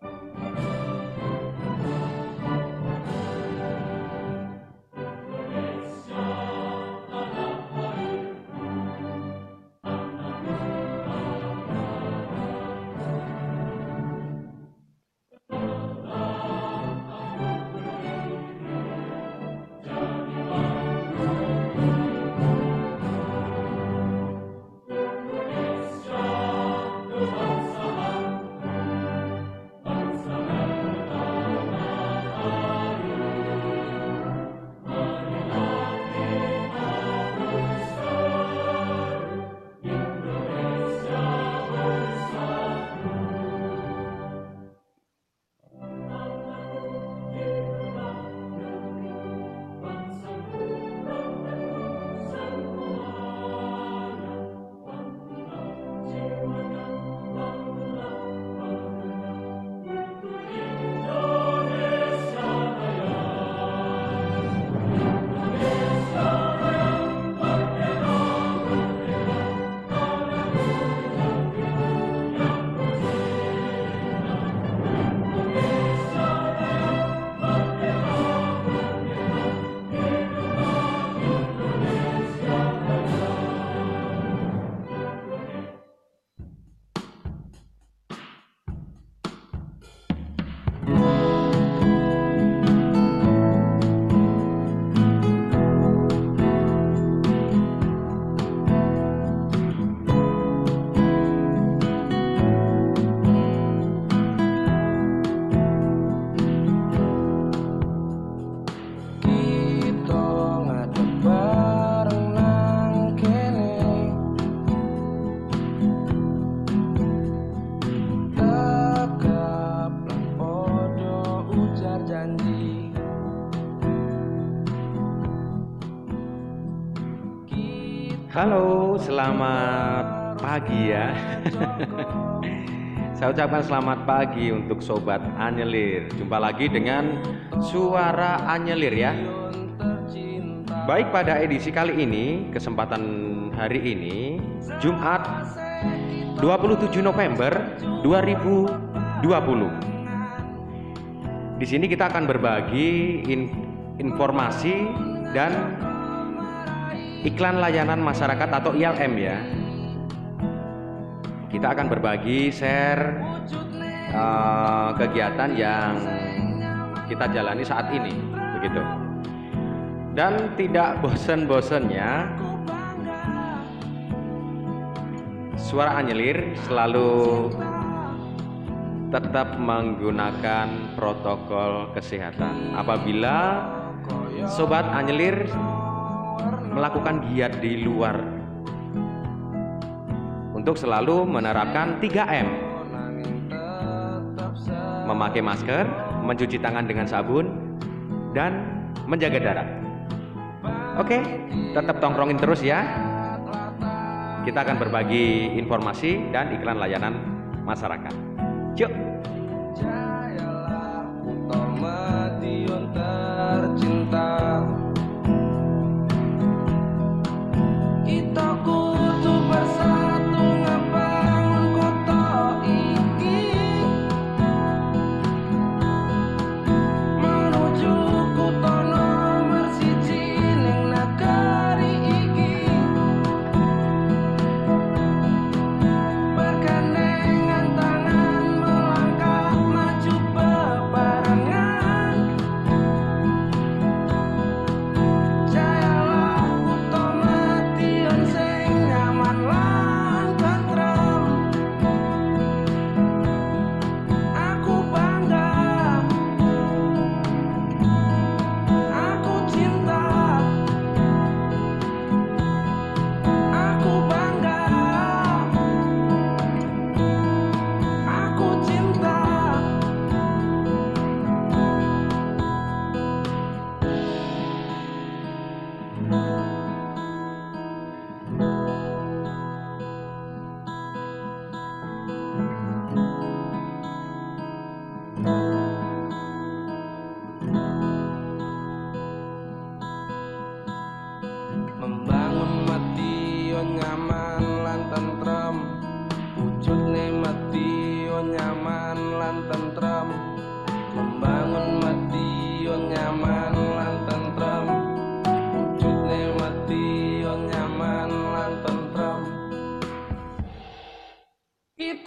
Kita selamat pagi ya. Saya ucapkan selamat pagi untuk sobat Anyelir. Jumpa lagi dengan suara Anyelir ya. Baik pada edisi kali ini, kesempatan hari ini, Jumat 27 November 2020. Di sini kita akan berbagi in- informasi dan iklan layanan masyarakat atau ILM ya. Kita akan berbagi share eh, kegiatan yang kita jalani saat ini, begitu. Dan tidak bosan-bosannya suara Anyelir selalu tetap menggunakan protokol kesehatan. Apabila sobat Anyelir melakukan giat di luar untuk selalu menerapkan 3M memakai masker, mencuci tangan dengan sabun dan menjaga jarak. Oke, tetap tongkrongin terus ya. Kita akan berbagi informasi dan iklan layanan masyarakat. Yuk.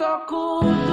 Kita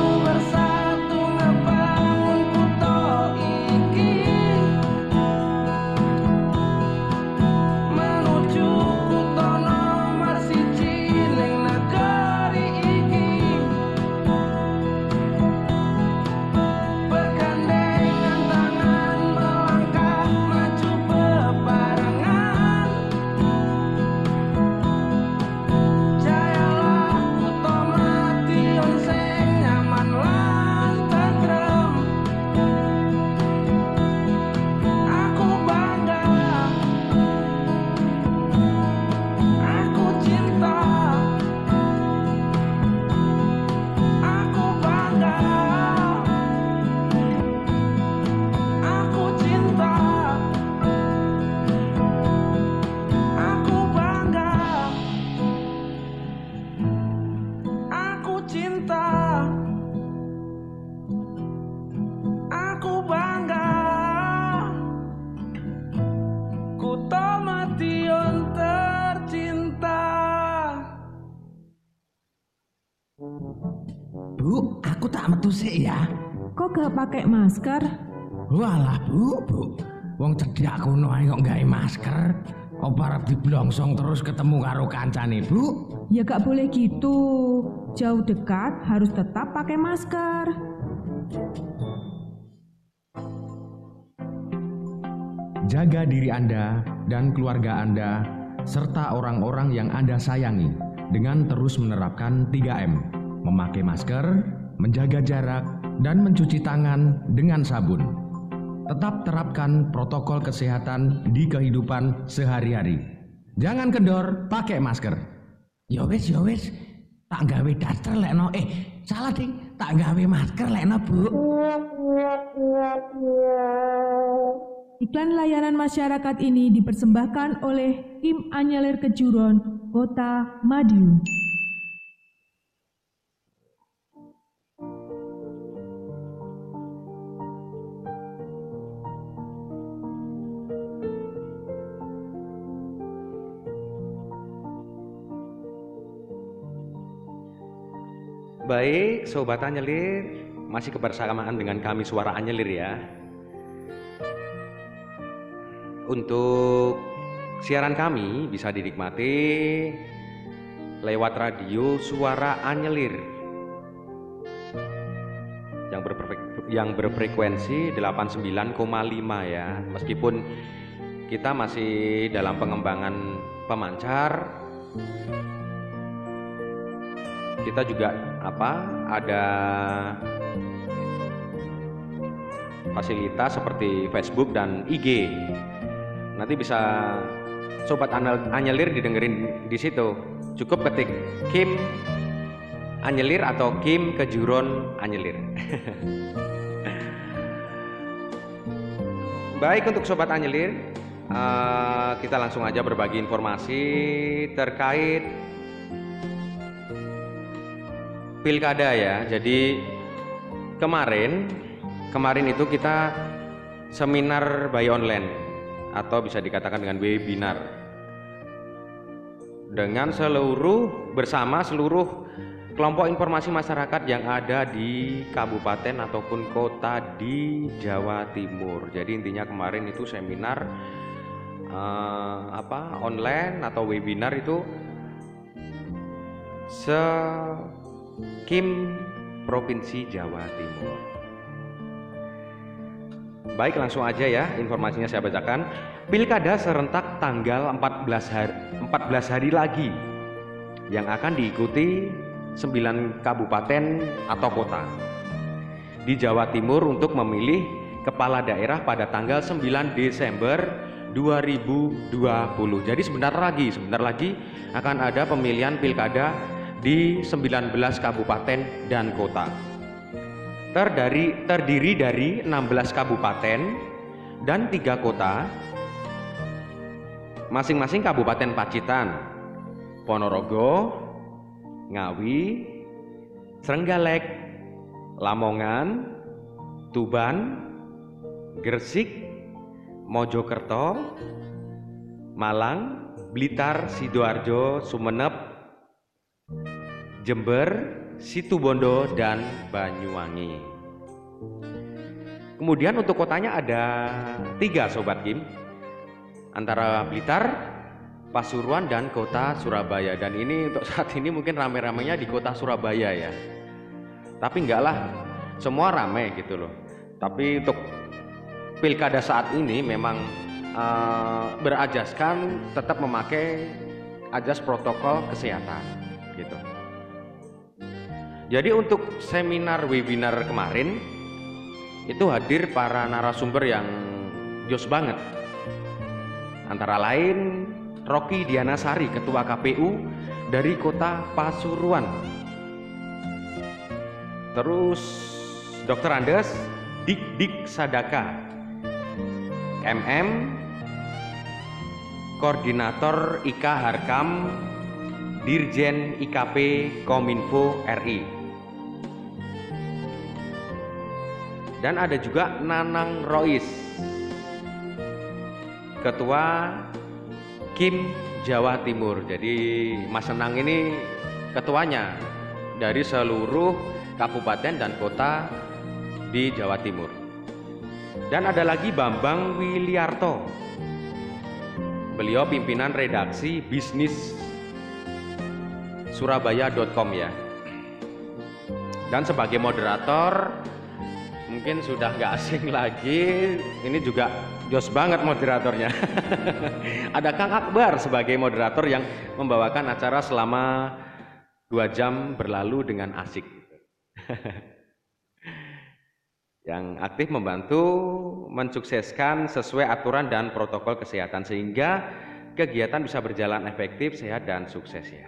Kok gak pakai masker? Walah, Bu, Bu. Wong cedhak kuno ae kok gawe masker. Apa arep diblongsong terus ketemu karo kancane, Bu? Ya gak boleh gitu. Jauh dekat harus tetap pakai masker. Jaga diri Anda dan keluarga Anda serta orang-orang yang Anda sayangi dengan terus menerapkan 3M, memakai masker, menjaga jarak, dan mencuci tangan dengan sabun. Tetap terapkan protokol kesehatan di kehidupan sehari-hari. Jangan kendor, pakai masker. Ya wis, ya wis. Tak gawe daster lekno. Eh, salah ding. Tak gawe masker lekno, Bu. Iklan layanan masyarakat ini dipersembahkan oleh Tim Anyelir Kejuron, Kota Madiun. Baik, Sobat Anyelir, masih kebersamaan dengan kami Suara Anyelir ya. Untuk siaran kami bisa dinikmati lewat radio Suara Anyelir yang yang berfrekuensi 89,5 ya. Meskipun kita masih dalam pengembangan pemancar kita juga apa ada fasilitas seperti Facebook dan IG. Nanti bisa sobat anyelir didengerin di situ. Cukup ketik Kim Anyelir atau Kim Kejuron Anyelir. Baik untuk sobat Anyelir, eh, kita langsung aja berbagi informasi terkait pilkada ya. Jadi kemarin kemarin itu kita seminar by online atau bisa dikatakan dengan webinar dengan seluruh bersama seluruh kelompok informasi masyarakat yang ada di kabupaten ataupun kota di Jawa Timur. Jadi intinya kemarin itu seminar eh, apa online atau webinar itu se Kim Provinsi Jawa Timur. Baik, langsung aja ya informasinya saya bacakan. Pilkada serentak tanggal 14 hari, 14 hari lagi yang akan diikuti 9 kabupaten atau kota di Jawa Timur untuk memilih kepala daerah pada tanggal 9 Desember 2020. Jadi sebentar lagi, sebentar lagi akan ada pemilihan pilkada di 19 kabupaten dan kota. Terdiri, terdiri dari 16 kabupaten dan 3 kota, masing-masing kabupaten Pacitan, Ponorogo, Ngawi, Trenggalek, Lamongan, Tuban, Gresik, Mojokerto, Malang, Blitar, Sidoarjo, Sumeneb, Jember, Situbondo, dan Banyuwangi. Kemudian untuk kotanya ada tiga Sobat Kim, antara Blitar, Pasuruan, dan kota Surabaya. Dan ini untuk saat ini mungkin rame-ramenya di kota Surabaya ya. Tapi enggak lah, semua rame gitu loh. Tapi untuk pilkada saat ini memang uh, berajaskan tetap memakai ajas protokol kesehatan gitu. Jadi untuk seminar webinar kemarin itu hadir para narasumber yang jos banget. Antara lain Rocky Dianasari, Ketua KPU dari Kota Pasuruan. Terus Dr. Andes Dik Dik Sadaka, MM, Koordinator IK Harkam, Dirjen IKP Kominfo RI. Dan ada juga Nanang Rois, Ketua Kim Jawa Timur. Jadi Mas Senang ini ketuanya dari seluruh kabupaten dan kota di Jawa Timur. Dan ada lagi Bambang Wiliarto. Beliau pimpinan redaksi bisnis surabaya.com ya. Dan sebagai moderator mungkin sudah nggak asing lagi. Ini juga jos banget moderatornya. Ada Kang Akbar sebagai moderator yang membawakan acara selama dua jam berlalu dengan asik. Yang aktif membantu mensukseskan sesuai aturan dan protokol kesehatan sehingga kegiatan bisa berjalan efektif, sehat dan sukses ya.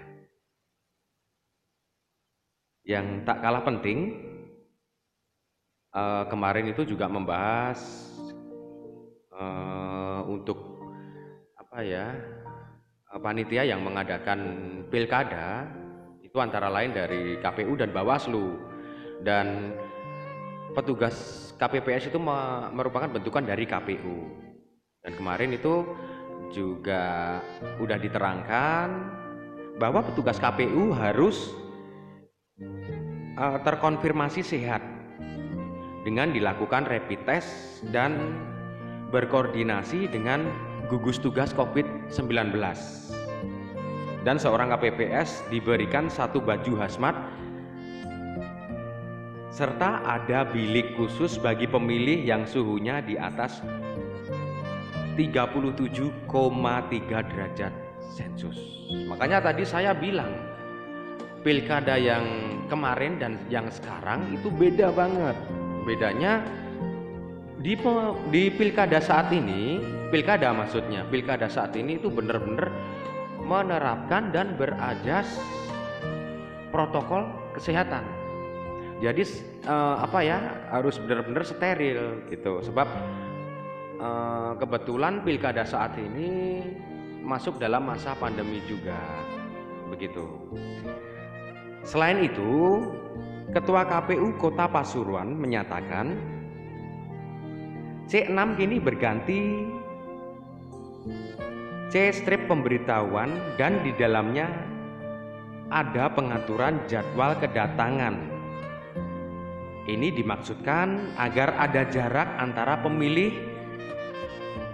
Yang tak kalah penting, uh, kemarin itu juga membahas uh, untuk apa ya uh, panitia yang mengadakan pilkada itu antara lain dari KPU dan Bawaslu. Dan petugas KPPS itu merupakan bentukan dari KPU dan kemarin itu juga sudah diterangkan bahwa petugas KPU harus terkonfirmasi sehat dengan dilakukan rapid test dan berkoordinasi dengan gugus tugas COVID-19. Dan seorang KPPS diberikan satu baju hazmat serta ada bilik khusus bagi pemilih yang suhunya di atas 37,3 derajat Celcius. Makanya tadi saya bilang pilkada yang kemarin dan yang sekarang itu beda banget bedanya di di pilkada saat ini pilkada maksudnya pilkada saat ini itu benar-benar menerapkan dan berajas protokol kesehatan. Jadi eh, apa ya harus benar-benar steril gitu. Sebab eh, kebetulan pilkada saat ini masuk dalam masa pandemi juga. Begitu. Selain itu Ketua KPU Kota Pasuruan menyatakan C6 kini berganti C strip pemberitahuan dan di dalamnya ada pengaturan jadwal kedatangan. Ini dimaksudkan agar ada jarak antara pemilih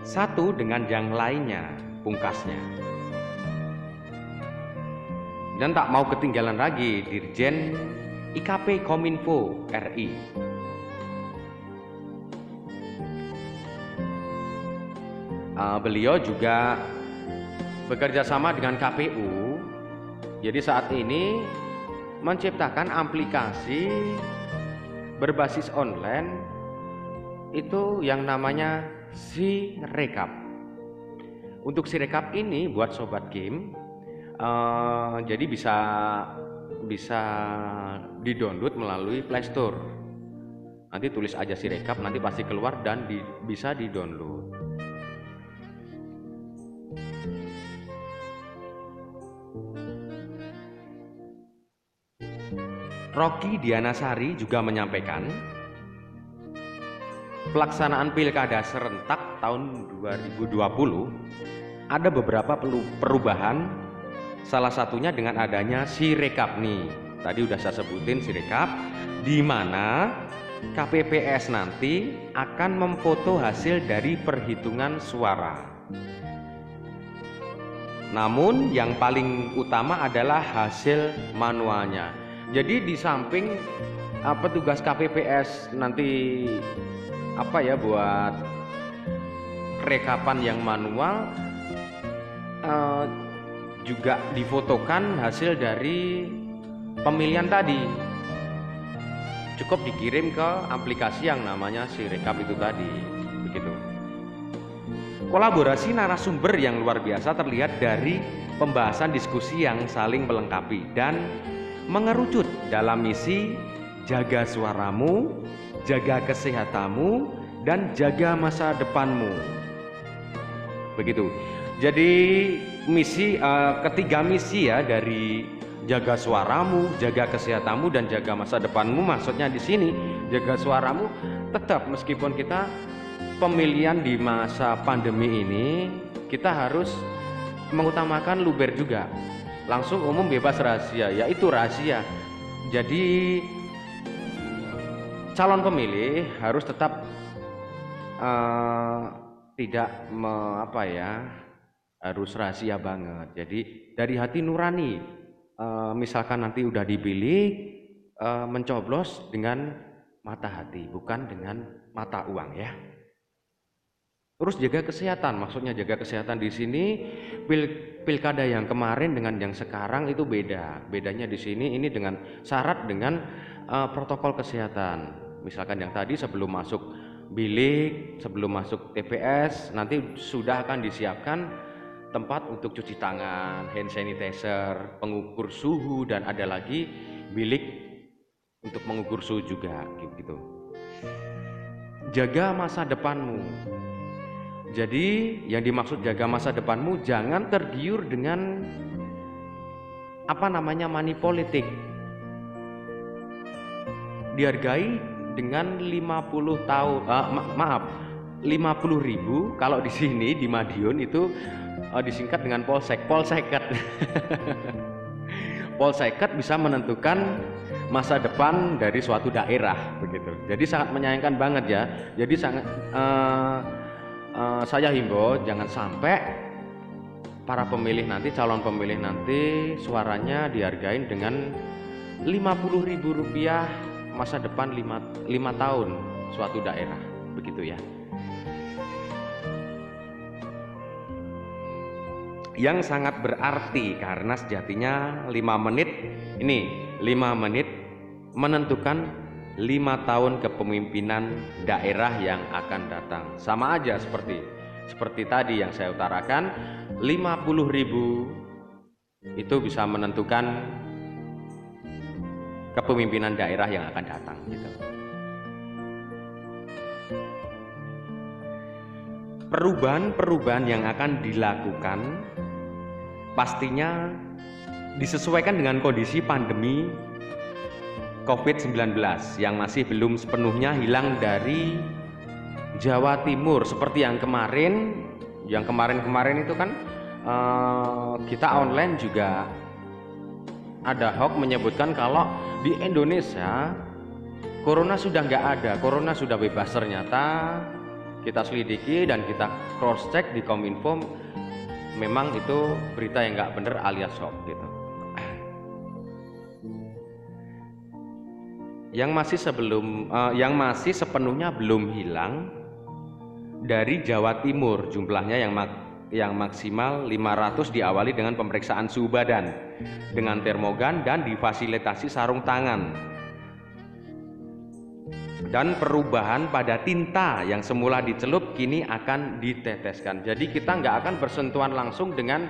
satu dengan yang lainnya, pungkasnya. Dan tak mau ketinggalan lagi, Dirjen IKP Kominfo RI. Uh, beliau juga bekerja sama dengan KPU. Jadi saat ini menciptakan aplikasi berbasis online itu yang namanya Si Rekap. Untuk Si Rekap ini buat sobat game, uh, jadi bisa bisa di-download melalui Play Store. Nanti tulis aja si rekap, nanti pasti keluar dan di, bisa di-download. Rocky Dianasari juga menyampaikan pelaksanaan pilkada serentak tahun 2020 ada beberapa perubahan Salah satunya dengan adanya si rekap nih. tadi udah saya sebutin Sirekap di mana KPPS nanti akan memfoto hasil dari perhitungan suara. Namun yang paling utama adalah hasil manualnya. Jadi di samping uh, petugas KPPS nanti apa ya buat rekapan yang manual uh, juga difotokan hasil dari pemilihan tadi cukup dikirim ke aplikasi yang namanya si rekap itu tadi begitu kolaborasi narasumber yang luar biasa terlihat dari pembahasan diskusi yang saling melengkapi dan mengerucut dalam misi jaga suaramu, jaga kesehatanmu, dan jaga masa depanmu. Begitu. Jadi misi uh, ketiga misi ya dari jaga suaramu, jaga kesehatanmu dan jaga masa depanmu maksudnya di sini jaga suaramu tetap meskipun kita pemilihan di masa pandemi ini kita harus mengutamakan luber juga. Langsung umum bebas rahasia, yaitu rahasia. Jadi calon pemilih harus tetap uh, tidak me, apa ya harus rahasia banget. Jadi dari hati nurani, uh, misalkan nanti udah dipilih, uh, mencoblos dengan mata hati, bukan dengan mata uang ya. Terus jaga kesehatan, maksudnya jaga kesehatan di sini pil, pilkada yang kemarin dengan yang sekarang itu beda. Bedanya di sini ini dengan syarat dengan uh, protokol kesehatan misalkan yang tadi sebelum masuk bilik, sebelum masuk TPS, nanti sudah akan disiapkan tempat untuk cuci tangan, hand sanitizer, pengukur suhu dan ada lagi bilik untuk mengukur suhu juga gitu. Jaga masa depanmu. Jadi yang dimaksud jaga masa depanmu jangan tergiur dengan apa namanya money politik. Dihargai dengan 50 tahun uh, ma maaf 50 ribu kalau di sini di Madiun itu uh, disingkat dengan polsek. Polseket polseket bisa menentukan masa depan dari suatu daerah begitu. Jadi sangat menyayangkan banget ya. Jadi sangat uh, uh, saya himbau jangan sampai para pemilih nanti calon pemilih nanti suaranya dihargain dengan 50 ribu rupiah masa depan lima, lima tahun suatu daerah begitu ya yang sangat berarti karena sejatinya lima menit ini lima menit menentukan lima tahun kepemimpinan daerah yang akan datang sama aja seperti seperti tadi yang saya utarakan 50 ribu itu bisa menentukan kepemimpinan daerah yang akan datang gitu. Perubahan-perubahan yang akan dilakukan pastinya disesuaikan dengan kondisi pandemi COVID-19 yang masih belum sepenuhnya hilang dari Jawa Timur. Seperti yang kemarin yang kemarin-kemarin itu kan uh, kita online juga ada hoax menyebutkan kalau di Indonesia corona sudah nggak ada corona sudah bebas. Ternyata kita selidiki dan kita cross check di kominfo memang itu berita yang nggak benar alias hoax gitu. Yang masih sebelum uh, yang masih sepenuhnya belum hilang dari Jawa Timur. Jumlahnya yang mak yang maksimal 500 diawali dengan pemeriksaan suhu badan dengan termogan dan difasilitasi sarung tangan dan perubahan pada tinta yang semula dicelup kini akan diteteskan. Jadi kita nggak akan bersentuhan langsung dengan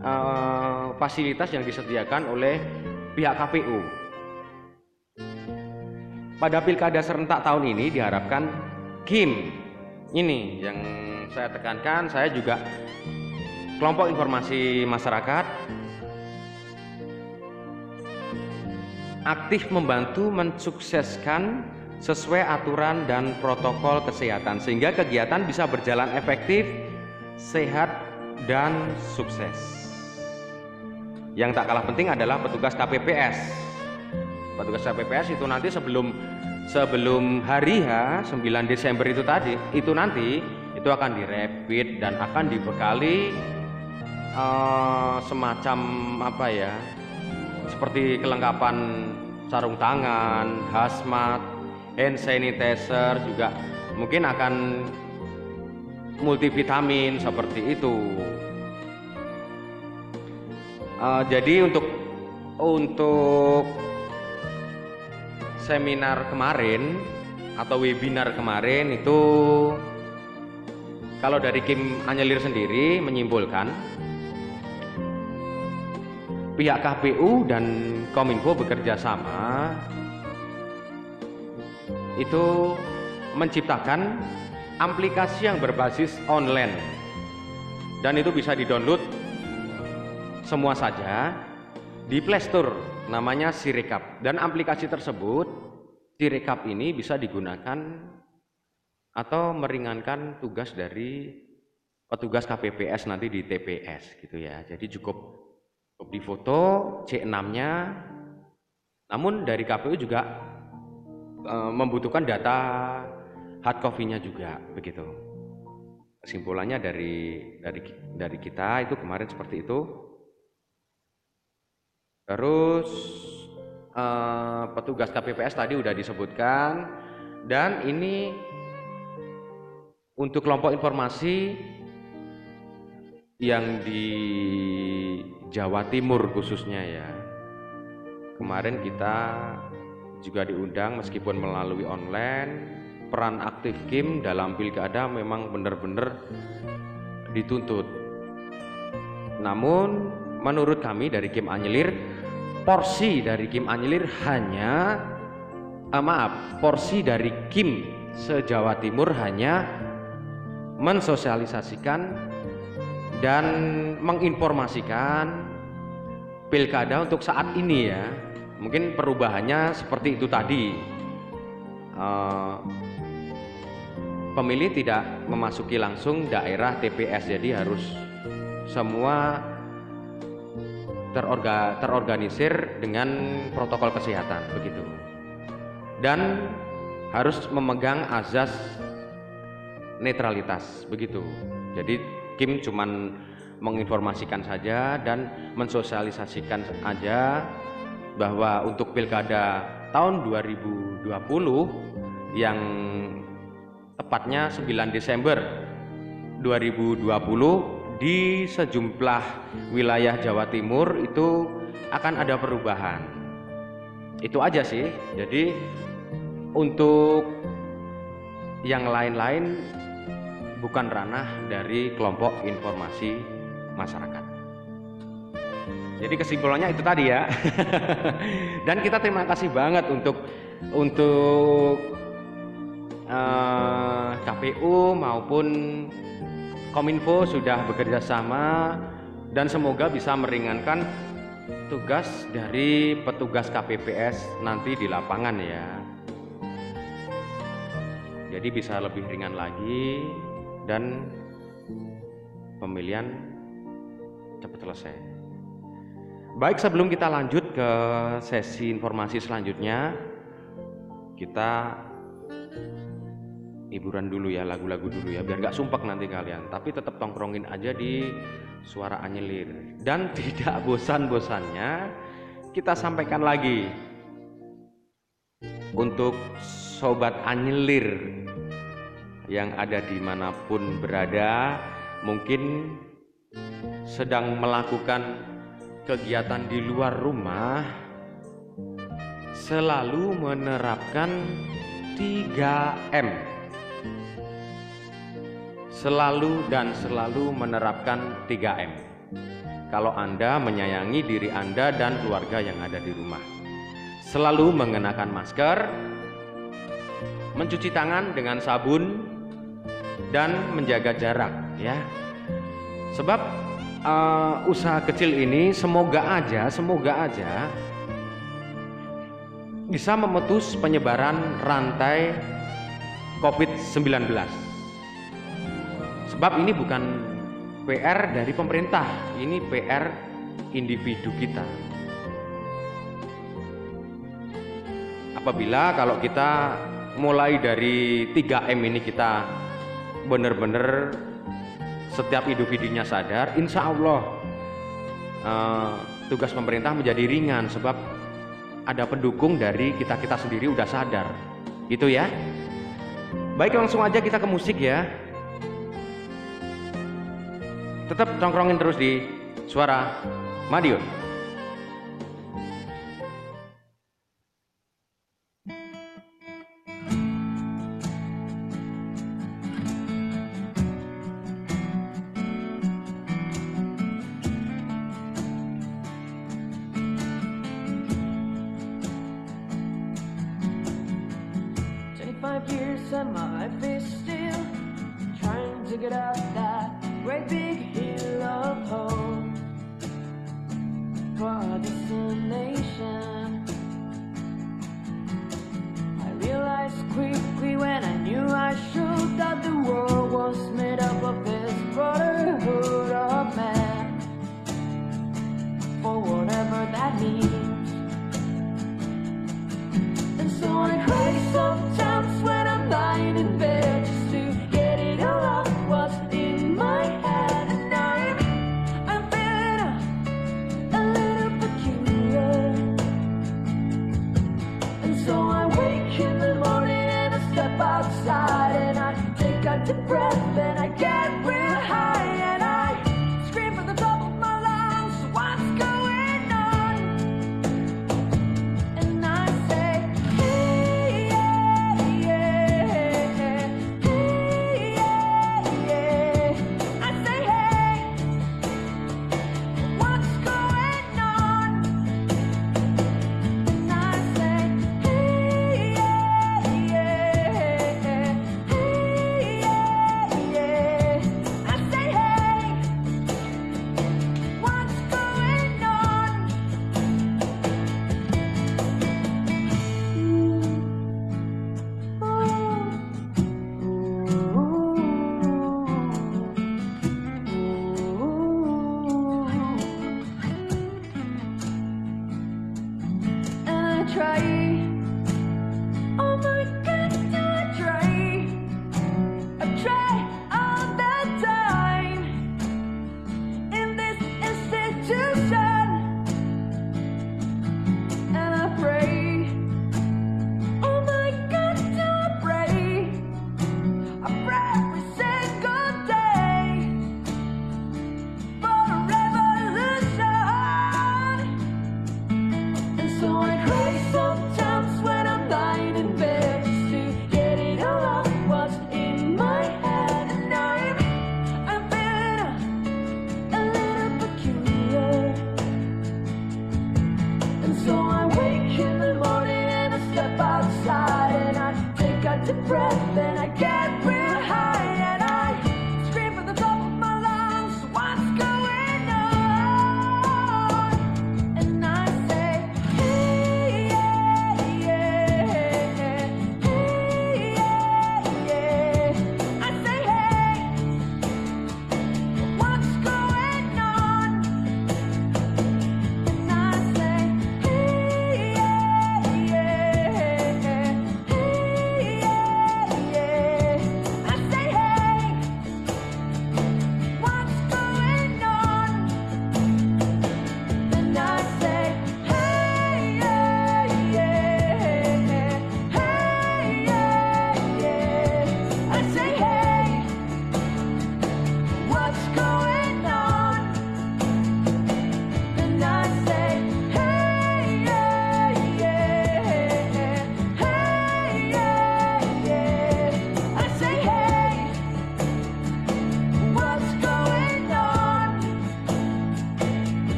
uh, fasilitas yang disediakan oleh pihak KPU pada pilkada serentak tahun ini diharapkan Kim ini yang saya tekankan saya juga kelompok informasi masyarakat aktif membantu mensukseskan sesuai aturan dan protokol kesehatan sehingga kegiatan bisa berjalan efektif, sehat dan sukses. Yang tak kalah penting adalah petugas KPPS petugas KPPS itu nanti sebelum sebelum hari H 9 Desember itu tadi itu nanti itu akan direpit dan akan dibekali uh, semacam apa ya seperti kelengkapan sarung tangan, hazmat, hand sanitizer juga mungkin akan multivitamin seperti itu. Uh, jadi untuk untuk seminar kemarin atau webinar kemarin itu kalau dari Kim Anyelir sendiri menyimpulkan pihak KPU dan Kominfo bekerja sama itu menciptakan aplikasi yang berbasis online. Dan itu bisa didownload semua saja di Play Store namanya Sirekap. Dan aplikasi tersebut Sirekap ini bisa digunakan atau meringankan tugas dari petugas KPPS nanti di TPS gitu ya. Jadi cukup di foto C6-nya. Namun dari KPU juga e, membutuhkan data hard copy-nya juga begitu. Kesimpulannya dari dari dari kita itu kemarin seperti itu. Terus e, petugas KPPS tadi udah disebutkan dan ini untuk kelompok informasi yang di Jawa Timur khususnya ya. Kemarin kita juga diundang meskipun melalui online. Peran aktif Kim dalam pilkada memang benar-benar dituntut. Namun menurut kami dari Kim Anyelir, porsi dari Kim Anyelir hanya eh, maaf, porsi dari Kim se-Jawa Timur hanya mensosialisasikan dan menginformasikan pilkada untuk saat ini ya mungkin perubahannya seperti itu tadi. Uh, pemilih tidak memasuki langsung daerah TPS jadi harus semua terorga, terorganisir dengan protokol kesehatan begitu. Dan harus memegang azas netralitas begitu. Jadi Kim cuman menginformasikan saja dan mensosialisasikan aja bahwa untuk pilkada tahun 2020 yang tepatnya 9 Desember 2020 di sejumlah wilayah Jawa Timur itu akan ada perubahan. Itu aja sih. Jadi untuk yang lain-lain bukan ranah dari kelompok informasi masyarakat. Jadi kesimpulannya itu tadi ya. Dan kita terima kasih banget untuk untuk uh, eh, KPU maupun Kominfo sudah bekerja sama dan semoga bisa meringankan tugas dari petugas KPPS nanti di lapangan ya. Jadi bisa lebih ringan lagi dan pemilihan cepat selesai. Baik, sebelum kita lanjut ke sesi informasi selanjutnya, kita hiburan dulu ya, lagu-lagu dulu ya, biar nggak sumpek nanti kalian. Tapi tetap tongkrongin aja di suara anyelir. Dan tidak bosan-bosannya, kita sampaikan lagi untuk sobat anyelir yang ada di mana pun berada mungkin sedang melakukan kegiatan di luar rumah selalu menerapkan 3M selalu dan selalu menerapkan 3M kalau Anda menyayangi diri Anda dan keluarga yang ada di rumah. Selalu mengenakan masker mencuci tangan dengan sabun dan menjaga jarak ya. Sebab uh, usaha kecil ini semoga aja, semoga aja bisa memutus penyebaran rantai COVID-19. Sebab ini bukan PR dari pemerintah, ini PR individu kita. apabila kalau kita mulai dari 3M ini kita benar-benar setiap individunya sadar, insya Allah eh, tugas pemerintah menjadi ringan sebab ada pendukung dari kita-kita sendiri udah sadar. Gitu ya. Baik langsung aja kita ke musik ya. Tetap congkrongin terus di suara Madiun. my gears and my fist still Trying to get up that great big hill of hope. For our destination. I realized quickly when I knew I should That the world was made up of this brotherhood of man For whatever that means. And so I cried something Seribu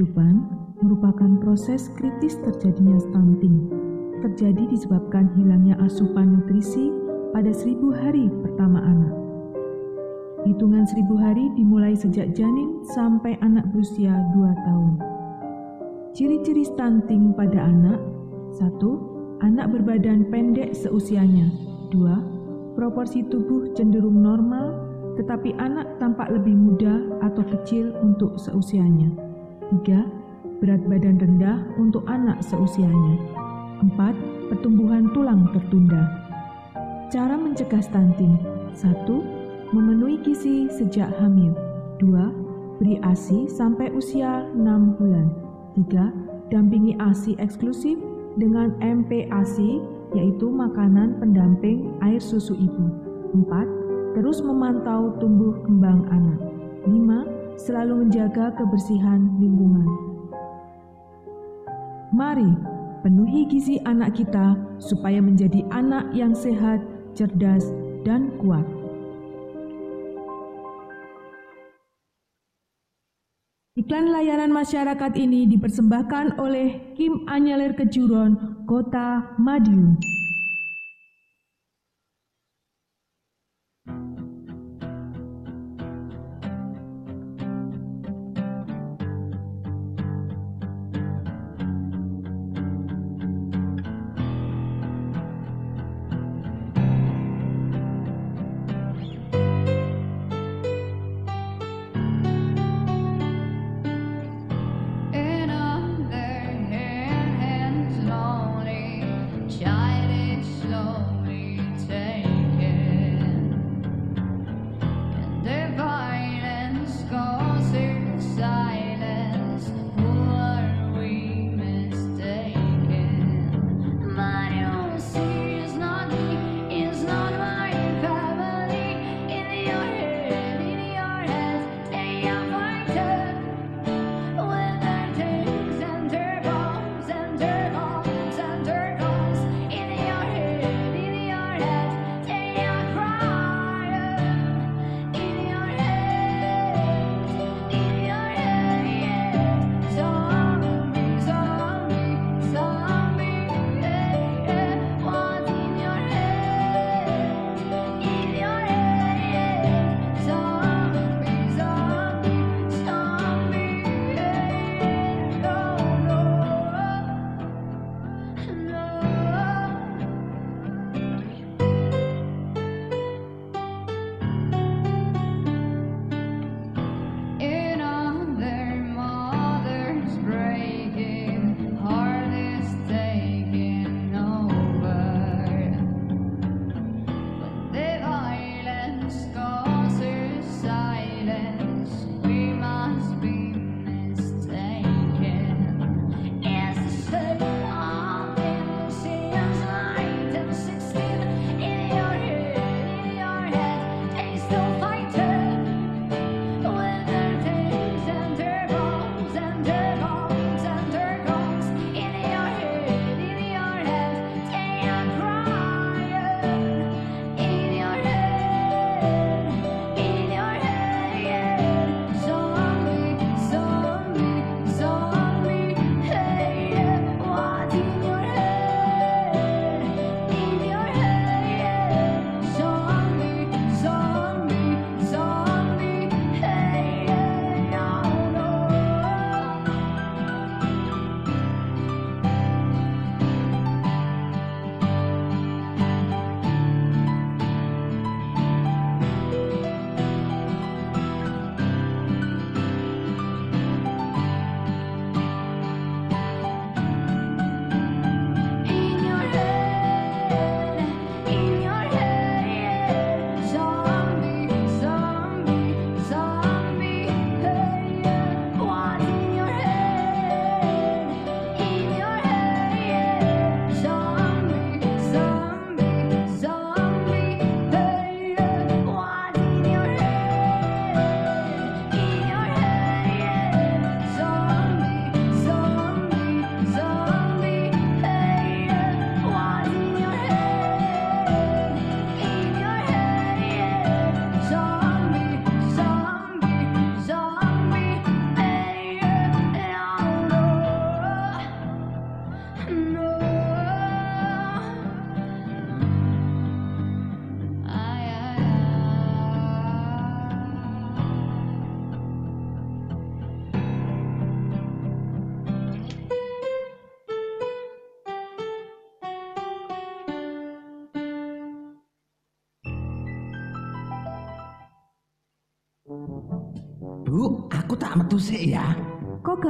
kehidupan merupakan proses kritis terjadinya stunting. Terjadi disebabkan hilangnya asupan nutrisi pada seribu hari pertama anak. Hitungan seribu hari dimulai sejak janin sampai anak berusia 2 tahun. Ciri-ciri stunting pada anak 1. Anak berbadan pendek seusianya 2. Proporsi tubuh cenderung normal tetapi anak tampak lebih muda atau kecil untuk seusianya 3. Berat badan rendah untuk anak seusianya 4. Pertumbuhan tulang tertunda Cara mencegah stunting 1. Memenuhi gizi sejak hamil 2. Beri ASI sampai usia 6 bulan 3. Dampingi ASI eksklusif dengan MPASI yaitu makanan pendamping air susu ibu 4. Terus memantau tumbuh kembang anak 5. Selalu menjaga kebersihan lingkungan Mari penuhi gizi anak kita supaya menjadi anak yang sehat, cerdas, dan kuat. Iklan layanan masyarakat ini dipersembahkan oleh Kim Anyelir Kejuron, Kota Madiun.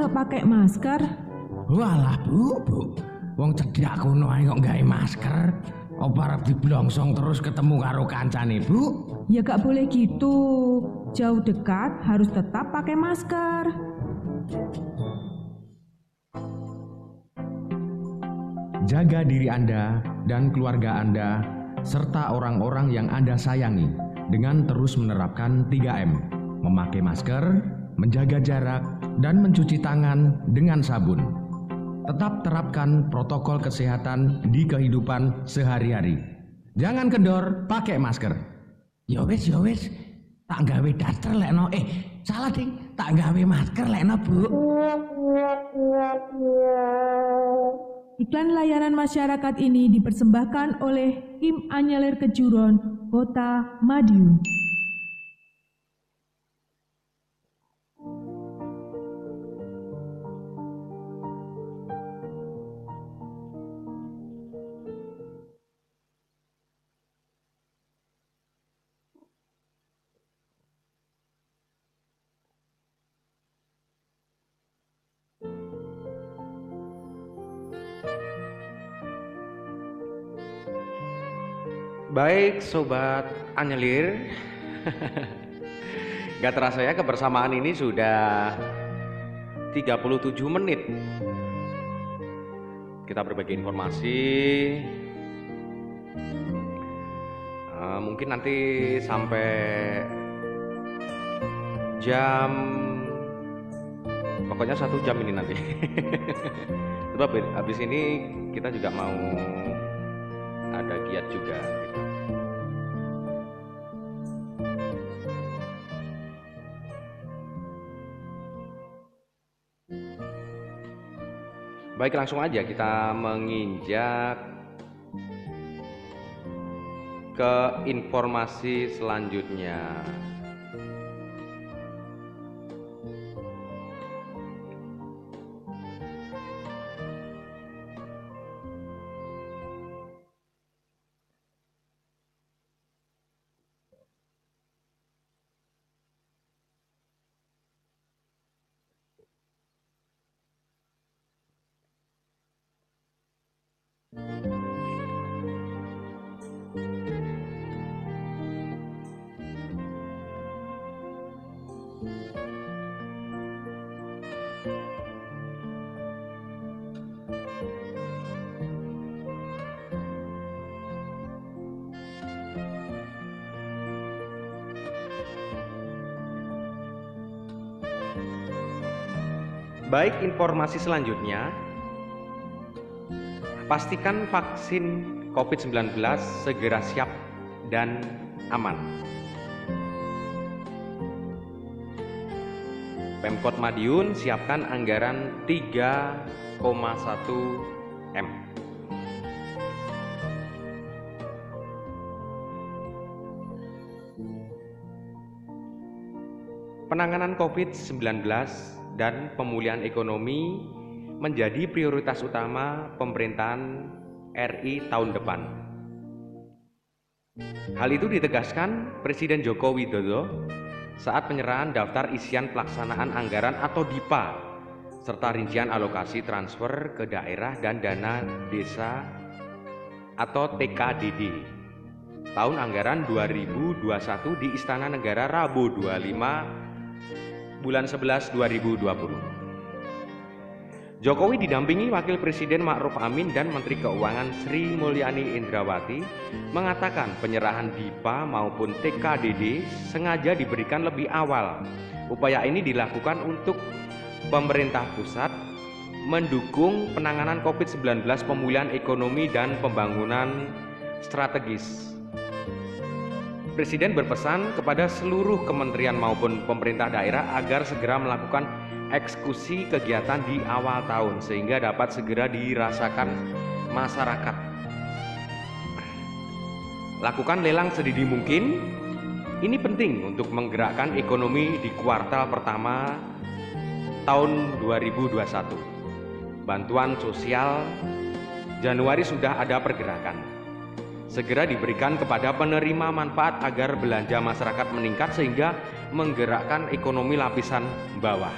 Kok gak pakai masker? Walah, Bu, Bu. Wong cedhak kono ae kok gawe masker. Apa arep diblongsong terus ketemu karo kancane, Bu? Ya gak boleh gitu. Jauh dekat harus tetap pakai masker. Jaga diri Anda dan keluarga Anda serta orang-orang yang Anda sayangi dengan terus menerapkan 3M, memakai masker, menjaga jarak, dan mencuci tangan dengan sabun. Tetap terapkan protokol kesehatan di kehidupan sehari-hari. Jangan kendor, pakai masker. Ya wis, ya wis. Tak gawe daster lekno. Eh, salah ding. Tak gawe masker lekno, Bu. Iklan layanan masyarakat ini dipersembahkan oleh Kim Anyelir Kejuron, Kota Madiun. Baik sobat Anyelir. Gak terasa ya kebersamaan ini sudah 37 menit. Kita berbagi informasi. Eh, Mungkin nanti sampai jam Pokoknya satu jam ini nanti. Sebab habis ini kita juga mau giat juga gitu. Baik langsung aja kita menginjak ke informasi selanjutnya. Baik, informasi selanjutnya. Pastikan vaksin COVID-19 segera siap dan aman. Pemkot Madiun siapkan anggaran 3,1 M. Penanganan COVID-19 dan pemulihan ekonomi menjadi prioritas utama pemerintahan RI tahun depan. Hal itu ditegaskan Presiden Joko Widodo saat penyerahan daftar isian pelaksanaan anggaran atau DIPA serta rincian alokasi transfer ke daerah dan dana desa atau TKDD tahun anggaran 2021 di Istana Negara Rabu 25 bulan 11 2020. Jokowi didampingi Wakil Presiden Ma'ruf Amin dan Menteri Keuangan Sri Mulyani Indrawati mengatakan penyerahan DIPA maupun TKDD sengaja diberikan lebih awal. Upaya ini dilakukan untuk pemerintah pusat mendukung penanganan COVID-19 pemulihan ekonomi dan pembangunan strategis. Presiden berpesan kepada seluruh kementerian maupun pemerintah daerah agar segera melakukan eksekusi kegiatan di awal tahun sehingga dapat segera dirasakan masyarakat. Lakukan lelang sedini mungkin. Ini penting untuk menggerakkan ekonomi di kuartal pertama tahun 2021. Bantuan sosial Januari sudah ada pergerakan. Segera diberikan kepada penerima manfaat agar belanja masyarakat meningkat sehingga menggerakkan ekonomi lapisan bawah.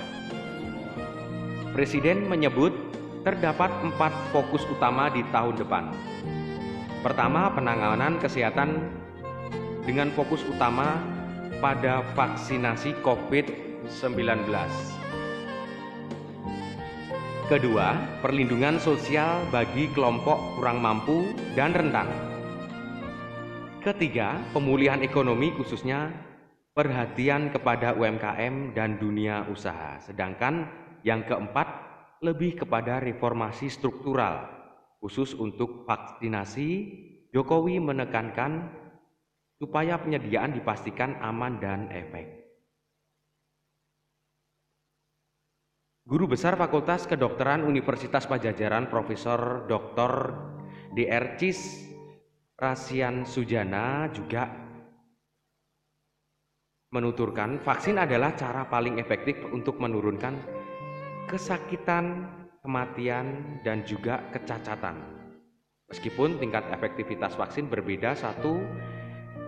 Presiden menyebut terdapat empat fokus utama di tahun depan. Pertama, penanganan kesehatan dengan fokus utama pada vaksinasi COVID-19. Kedua, perlindungan sosial bagi kelompok kurang mampu dan rentan. Ketiga, pemulihan ekonomi khususnya perhatian kepada UMKM dan dunia usaha. Sedangkan yang keempat, lebih kepada reformasi struktural. Khusus untuk vaksinasi, Jokowi menekankan supaya penyediaan dipastikan aman dan efektif. Guru Besar Fakultas Kedokteran Universitas Pajajaran Profesor Dr. DR Cis Rasian Sujana juga menuturkan vaksin adalah cara paling efektif untuk menurunkan kesakitan, kematian, dan juga kecacatan. Meskipun tingkat efektivitas vaksin berbeda satu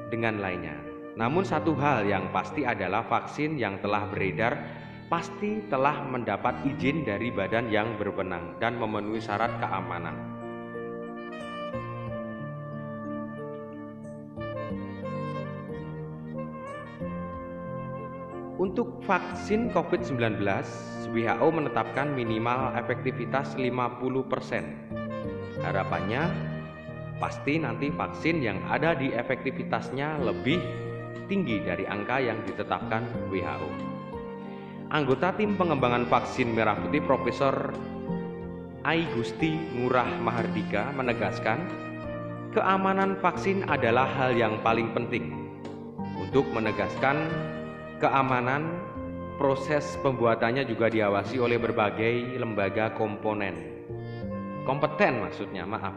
dengan lainnya. Namun satu hal yang pasti adalah vaksin yang telah beredar pasti telah mendapat izin dari badan yang berwenang dan memenuhi syarat keamanan. Untuk vaksin COVID-19, WHO menetapkan minimal efektivitas 50%. Harapannya pasti nanti vaksin yang ada di efektivitasnya lebih tinggi dari angka yang ditetapkan WHO. Anggota tim pengembangan vaksin merah putih Profesor Ai Gusti Ngurah Mahardika menegaskan, keamanan vaksin adalah hal yang paling penting. Untuk menegaskan keamanan, proses pembuatannya juga diawasi oleh berbagai lembaga komponen. Kompeten maksudnya, maaf.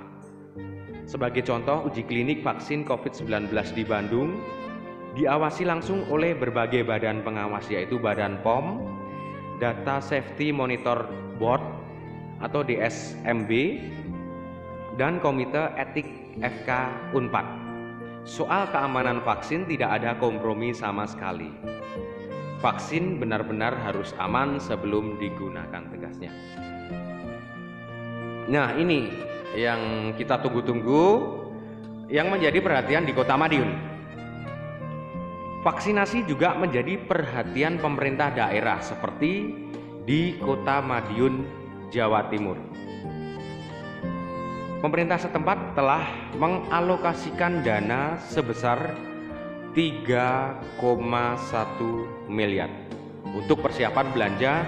Sebagai contoh, uji klinik vaksin COVID-19 di Bandung diawasi langsung oleh berbagai badan pengawas yaitu Badan POM, Data Safety Monitor Board atau DSMB, dan Komite Etik FK Unpad. Soal keamanan vaksin tidak ada kompromi sama sekali. Vaksin benar-benar harus aman sebelum digunakan tegasnya. Nah, ini yang kita tunggu-tunggu yang menjadi perhatian di Kota Madiun. Vaksinasi juga menjadi perhatian pemerintah daerah seperti di Kota Madiun, Jawa Timur. Pemerintah setempat telah mengalokasikan dana sebesar 3,1 miliar untuk persiapan belanja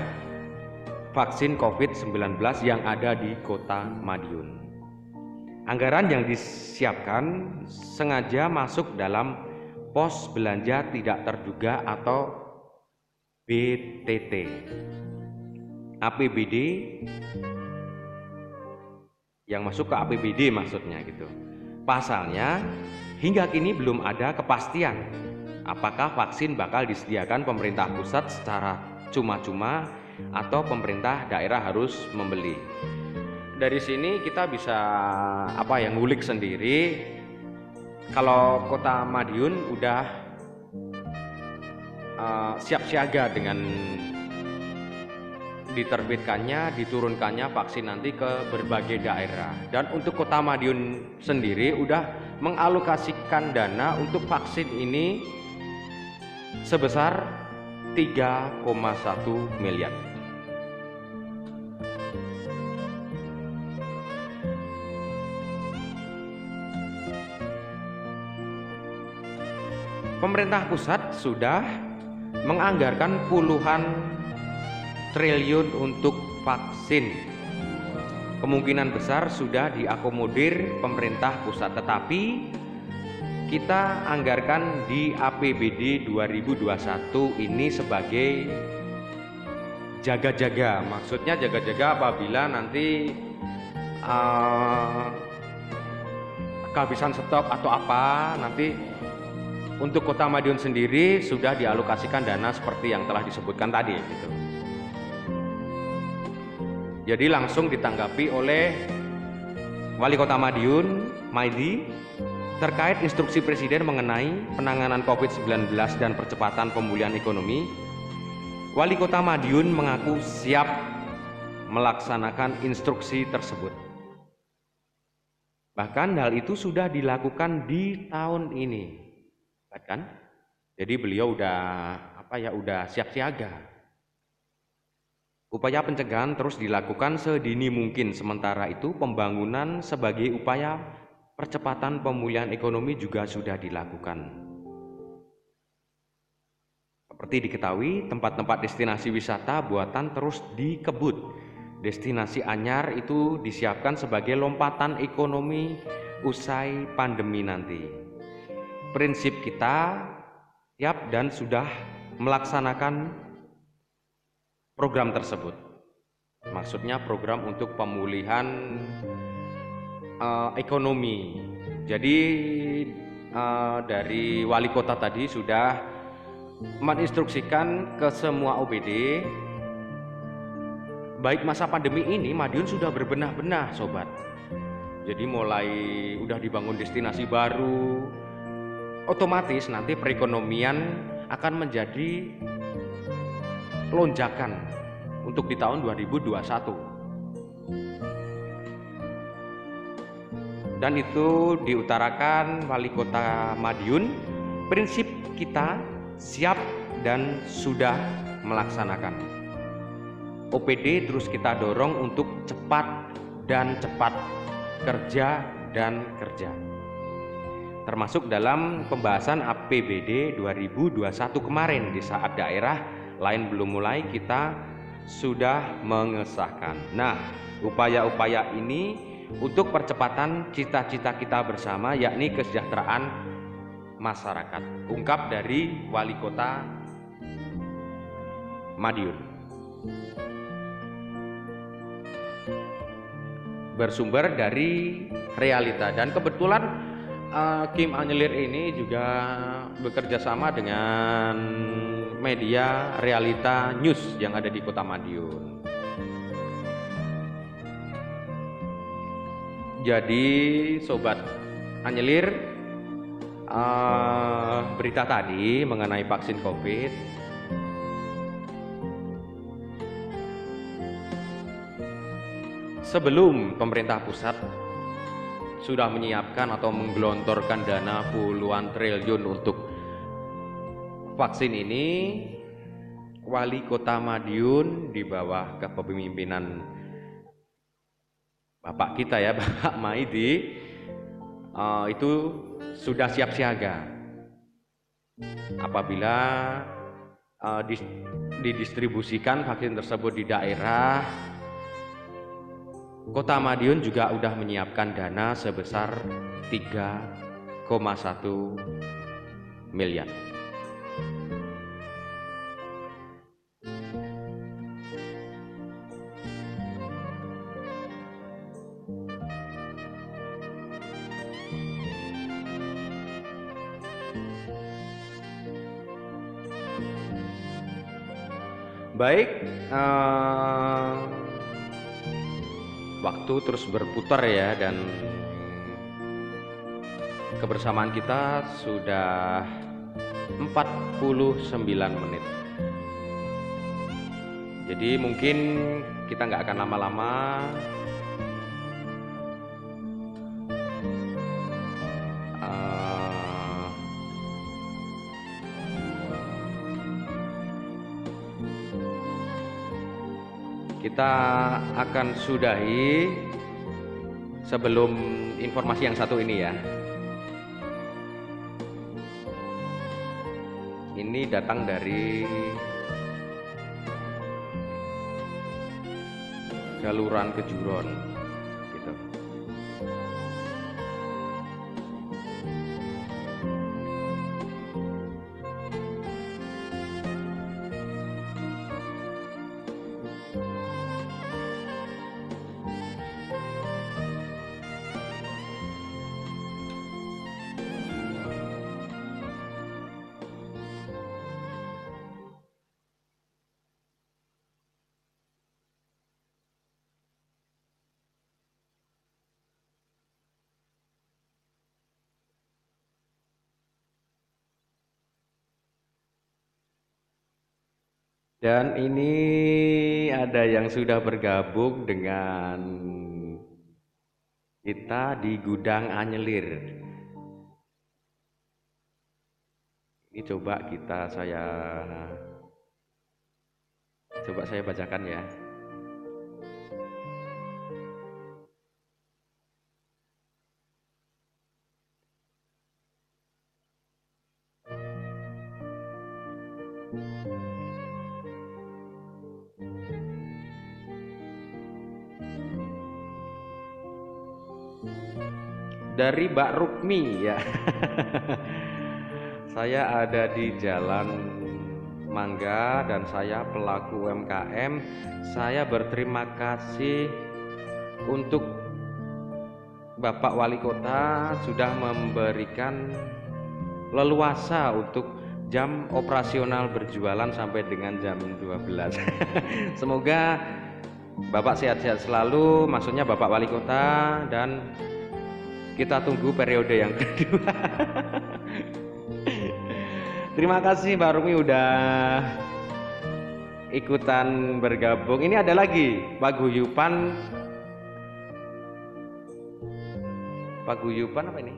vaksin COVID-19 yang ada di Kota Madiun. Anggaran yang disiapkan sengaja masuk dalam pos belanja tidak terduga atau BTT. APBD yang masuk ke APBD maksudnya gitu. Pasalnya hingga kini belum ada kepastian apakah vaksin bakal disediakan pemerintah pusat secara cuma-cuma atau pemerintah daerah harus membeli. Dari sini kita bisa apa yang ngulik sendiri kalau kota Madiun udah uh, siap siaga dengan diterbitkannya, diturunkannya vaksin nanti ke berbagai daerah. Dan untuk kota Madiun sendiri udah mengalokasikan dana untuk vaksin ini sebesar 3,1 miliar. pemerintah pusat sudah menganggarkan puluhan triliun untuk vaksin. Kemungkinan besar sudah diakomodir pemerintah pusat, tetapi kita anggarkan di APBD 2021 ini sebagai jaga-jaga. Maksudnya jaga-jaga apabila nanti uh, kehabisan stok atau apa nanti untuk Kota Madiun sendiri sudah dialokasikan dana seperti yang telah disebutkan tadi gitu. Jadi langsung ditanggapi oleh Wali Kota Madiun, Maidi, terkait instruksi Presiden mengenai penanganan COVID-19 dan percepatan pemulihan ekonomi, Wali Kota Madiun mengaku siap melaksanakan instruksi tersebut. Bahkan hal itu sudah dilakukan di tahun ini. Kan? Jadi beliau udah apa ya udah siap siaga. Upaya pencegahan terus dilakukan sedini mungkin sementara itu pembangunan sebagai upaya percepatan pemulihan ekonomi juga sudah dilakukan. Seperti diketahui, tempat-tempat destinasi wisata buatan terus dikebut. Destinasi anyar itu disiapkan sebagai lompatan ekonomi usai pandemi nanti. Prinsip kita siap dan sudah melaksanakan program tersebut. Maksudnya program untuk pemulihan uh, ekonomi. Jadi uh, dari wali kota tadi sudah menginstruksikan ke semua OBD baik masa pandemi ini Madiun sudah berbenah-benah sobat. Jadi mulai udah dibangun destinasi baru, otomatis nanti perekonomian akan menjadi lonjakan untuk di tahun 2021. dan itu diutarakan Wali Kota Madiun. Prinsip kita siap dan sudah melaksanakan. OPD terus kita dorong untuk cepat dan cepat kerja dan kerja. Termasuk dalam pembahasan APBD 2021 kemarin di saat daerah lain belum mulai kita sudah mengesahkan. Nah, upaya-upaya ini untuk percepatan cita-cita kita bersama yakni kesejahteraan masyarakat. Ungkap dari Wali Kota Madiun. Bersumber dari realita dan kebetulan uh, Kim Anyelir ini juga bekerja sama dengan media Realita News yang ada di Kota Madiun. Jadi sobat Anyelir uh, berita tadi mengenai vaksin COVID sebelum pemerintah pusat sudah menyiapkan atau menggelontorkan dana puluhan triliun untuk vaksin ini wali kota Madiun di bawah kepemimpinan Bapak kita ya, Bapak Maidi, uh, itu sudah siap siaga. Apabila uh, dis, didistribusikan vaksin tersebut di daerah, Kota Madiun juga sudah menyiapkan dana sebesar 3,1 miliar. Baik, uh, waktu terus berputar ya dan kebersamaan kita sudah 49 menit. Jadi mungkin kita nggak akan lama-lama kita akan sudahi sebelum informasi yang satu ini ya. Ini datang dari Galuran Kejuron. Dan ini ada yang sudah bergabung dengan kita di gudang Anyelir. Ini coba kita saya coba saya bacakan ya. Dari Mbak Rukmi ya. saya ada di Jalan Mangga dan saya pelaku UMKM. Saya berterima kasih untuk Bapak Wali Kota sudah memberikan leluasa untuk jam operasional berjualan sampai dengan jam 12. Semoga Bapak sehat-sehat selalu, maksudnya Bapak Wali Kota dan kita tunggu periode yang kedua. Terima kasih Mbak Rumi udah ikutan bergabung. Ini ada lagi paguyupan paguyupan apa ini?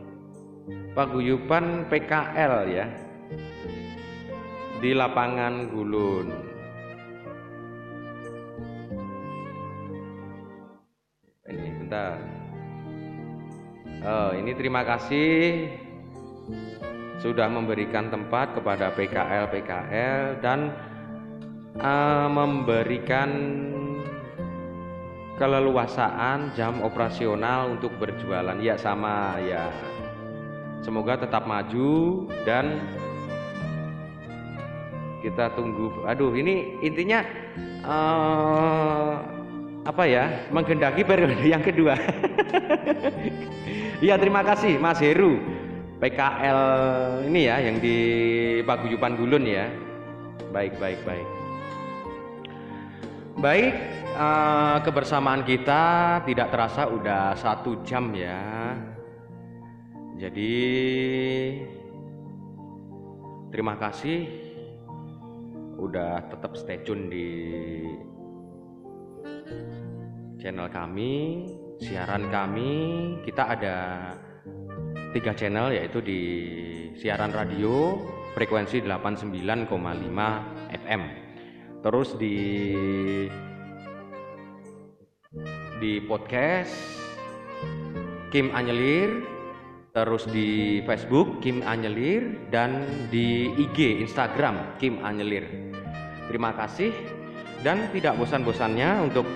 Paguyupan PKL ya di lapangan Gulun. Oh, ini terima kasih sudah memberikan tempat kepada PKL PKL dan uh, memberikan keleluasaan jam operasional untuk berjualan. Ya sama ya. Semoga tetap maju dan kita tunggu. Aduh ini intinya uh, apa ya menggendaki periode yang kedua Iya terima kasih Mas Heru PKL ini ya yang di Paguyupan Gulun ya. Baik baik baik. Baik uh, kebersamaan kita tidak terasa udah satu jam ya. Jadi terima kasih udah tetap stay tune di channel kami siaran kami kita ada tiga channel yaitu di siaran radio frekuensi 89,5 FM terus di di podcast Kim Anyelir. Terus di Facebook Kim Anyelir. Dan di IG Instagram Kim Anyelir. Terima kasih. Dan tidak bosan-bosannya untuk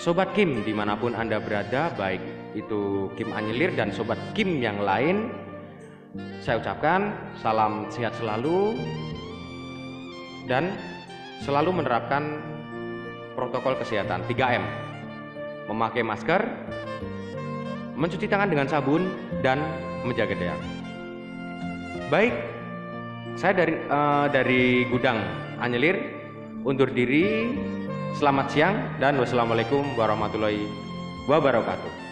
Sobat Kim di mana pun Anda berada baik itu Kim Anyelir dan Sobat Kim yang lain saya ucapkan salam sehat selalu dan selalu menerapkan protokol kesehatan. 3M memakai masker mencuci tangan dengan sabun dan menjaga jarak baik saya dari uh, dari gudang Anyelir undur diri Selamat siang dan wassalamualaikum warahmatullahi wabarakatuh.